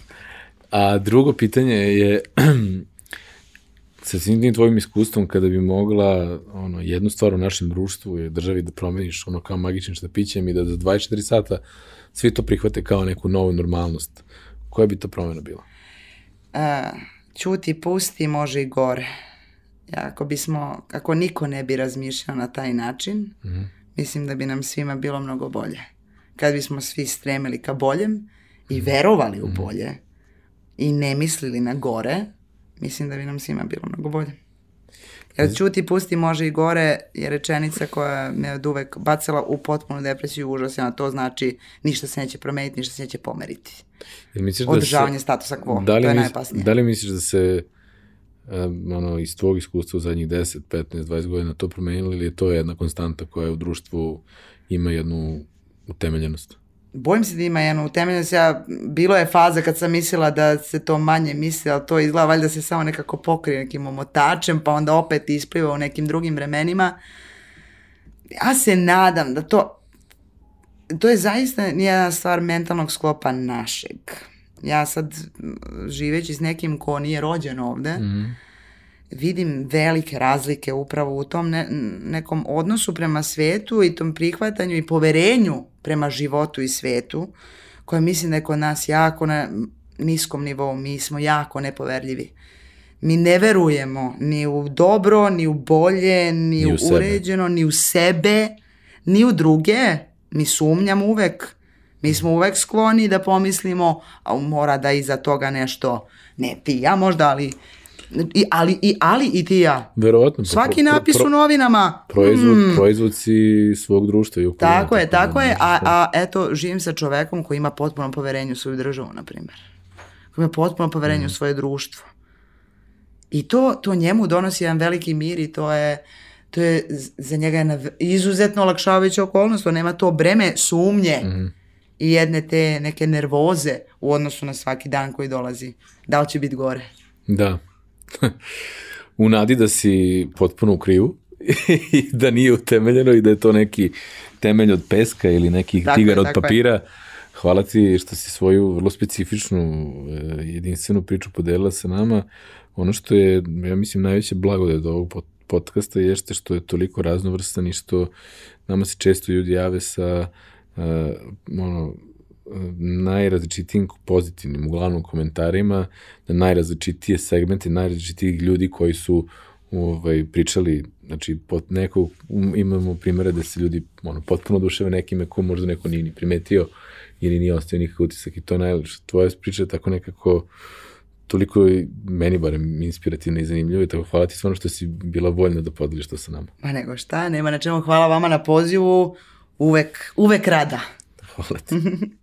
A drugo pitanje je sa svim tim tvojim iskustvom kada bi mogla ono, jednu stvar u našem društvu i državi da promeniš ono kao magičnim štapićem i da za 24 sata svi to prihvate kao neku novu normalnost Koja bi to promjena bila? Uh, čuti, pusti, može i gore. Ako bismo, ako niko ne bi razmišljao na taj način, mm -hmm. mislim da bi nam svima bilo mnogo bolje. Kad bismo svi stremili ka boljem i verovali u mhm. bolje i ne mislili na gore, mislim da bi nam svima bilo mnogo bolje. Jer čuti, pusti, može i gore je rečenica koja me od uvek bacala u potpunu depresiju i užas, a to znači ništa se neće promeniti, ništa se neće pomeriti. Jel misliš Održavanje da se, statusa quo, da li to je najopasnije. Da li misliš da se um, ono, iz tvog iskustva u zadnjih 10, 15, 20 godina to promenilo ili je to jedna konstanta koja u društvu ima jednu utemeljenost? Bojim se da ima jednu utemeljenost. Ja, bilo je faza kad sam mislila da se to manje misli, ali to izgleda valjda se samo nekako pokrije nekim omotačem, pa onda opet ispliva u nekim drugim vremenima. Ja se nadam da to, to je zaista nijedna stvar mentalnog sklopa našeg. Ja sad, živeći s nekim ko nije rođen ovde, mm -hmm vidim velike razlike upravo u tom ne, nekom odnosu prema svetu i tom prihvatanju i poverenju prema životu i svetu, koje mislim da je kod nas jako na niskom nivou, mi smo jako nepoverljivi. Mi ne verujemo ni u dobro, ni u bolje, ni, ni u, u uređeno, ni u sebe, ni u druge. Mi sumnjamo uvek. Mi smo uvek skloni da pomislimo, a mora da iza toga nešto, ne ti ja možda, ali I, ali, i, ali i ti ja. Verovatno. Svaki pro, napis pro, u novinama. Proizvod, mm. proizvod si svog društva. I okolina, tako je, tako je. A, a eto, živim sa čovekom koji ima potpuno poverenje u svoju državu, na primjer. Koji ima potpuno poverenje mm. u svoje društvo. I to, to njemu donosi jedan veliki mir i to je, to je za njega jedna izuzetno olakšavajuća okolnost. On nema to breme sumnje mm. i jedne te neke nervoze u odnosu na svaki dan koji dolazi. Da li će biti gore? Da u nadi da si potpuno u krivu i da nije utemeljeno i da je to neki temelj od peska ili nekih tako tigar je, od papira. Je. Hvala ti što si svoju vrlo specifičnu, e, jedinstvenu priču podelila sa nama. Ono što je, ja mislim, najveće blagodat ovog podcasta jeste što je toliko raznovrstan i što nama se često ljudi jave sa uh, ono, najrazličitijim pozitivnim, uglavnom komentarima, na najrazličitije segmente, najrazličitijih ljudi koji su ovaj, pričali, znači, pot, neko, um, imamo primere da se ljudi ono, potpuno oduševe nekime ko možda neko nije ni primetio ili nije ostavio nikakav utisak i to je najlepše. Tvoja priča je tako nekako toliko meni barem inspirativno i zanimljivo i tako hvala ti stvarno što si bila voljna da podeliš to sa nama. Pa nego šta, nema na čemu hvala vama na pozivu, uvek, uvek rada. Hvala ti.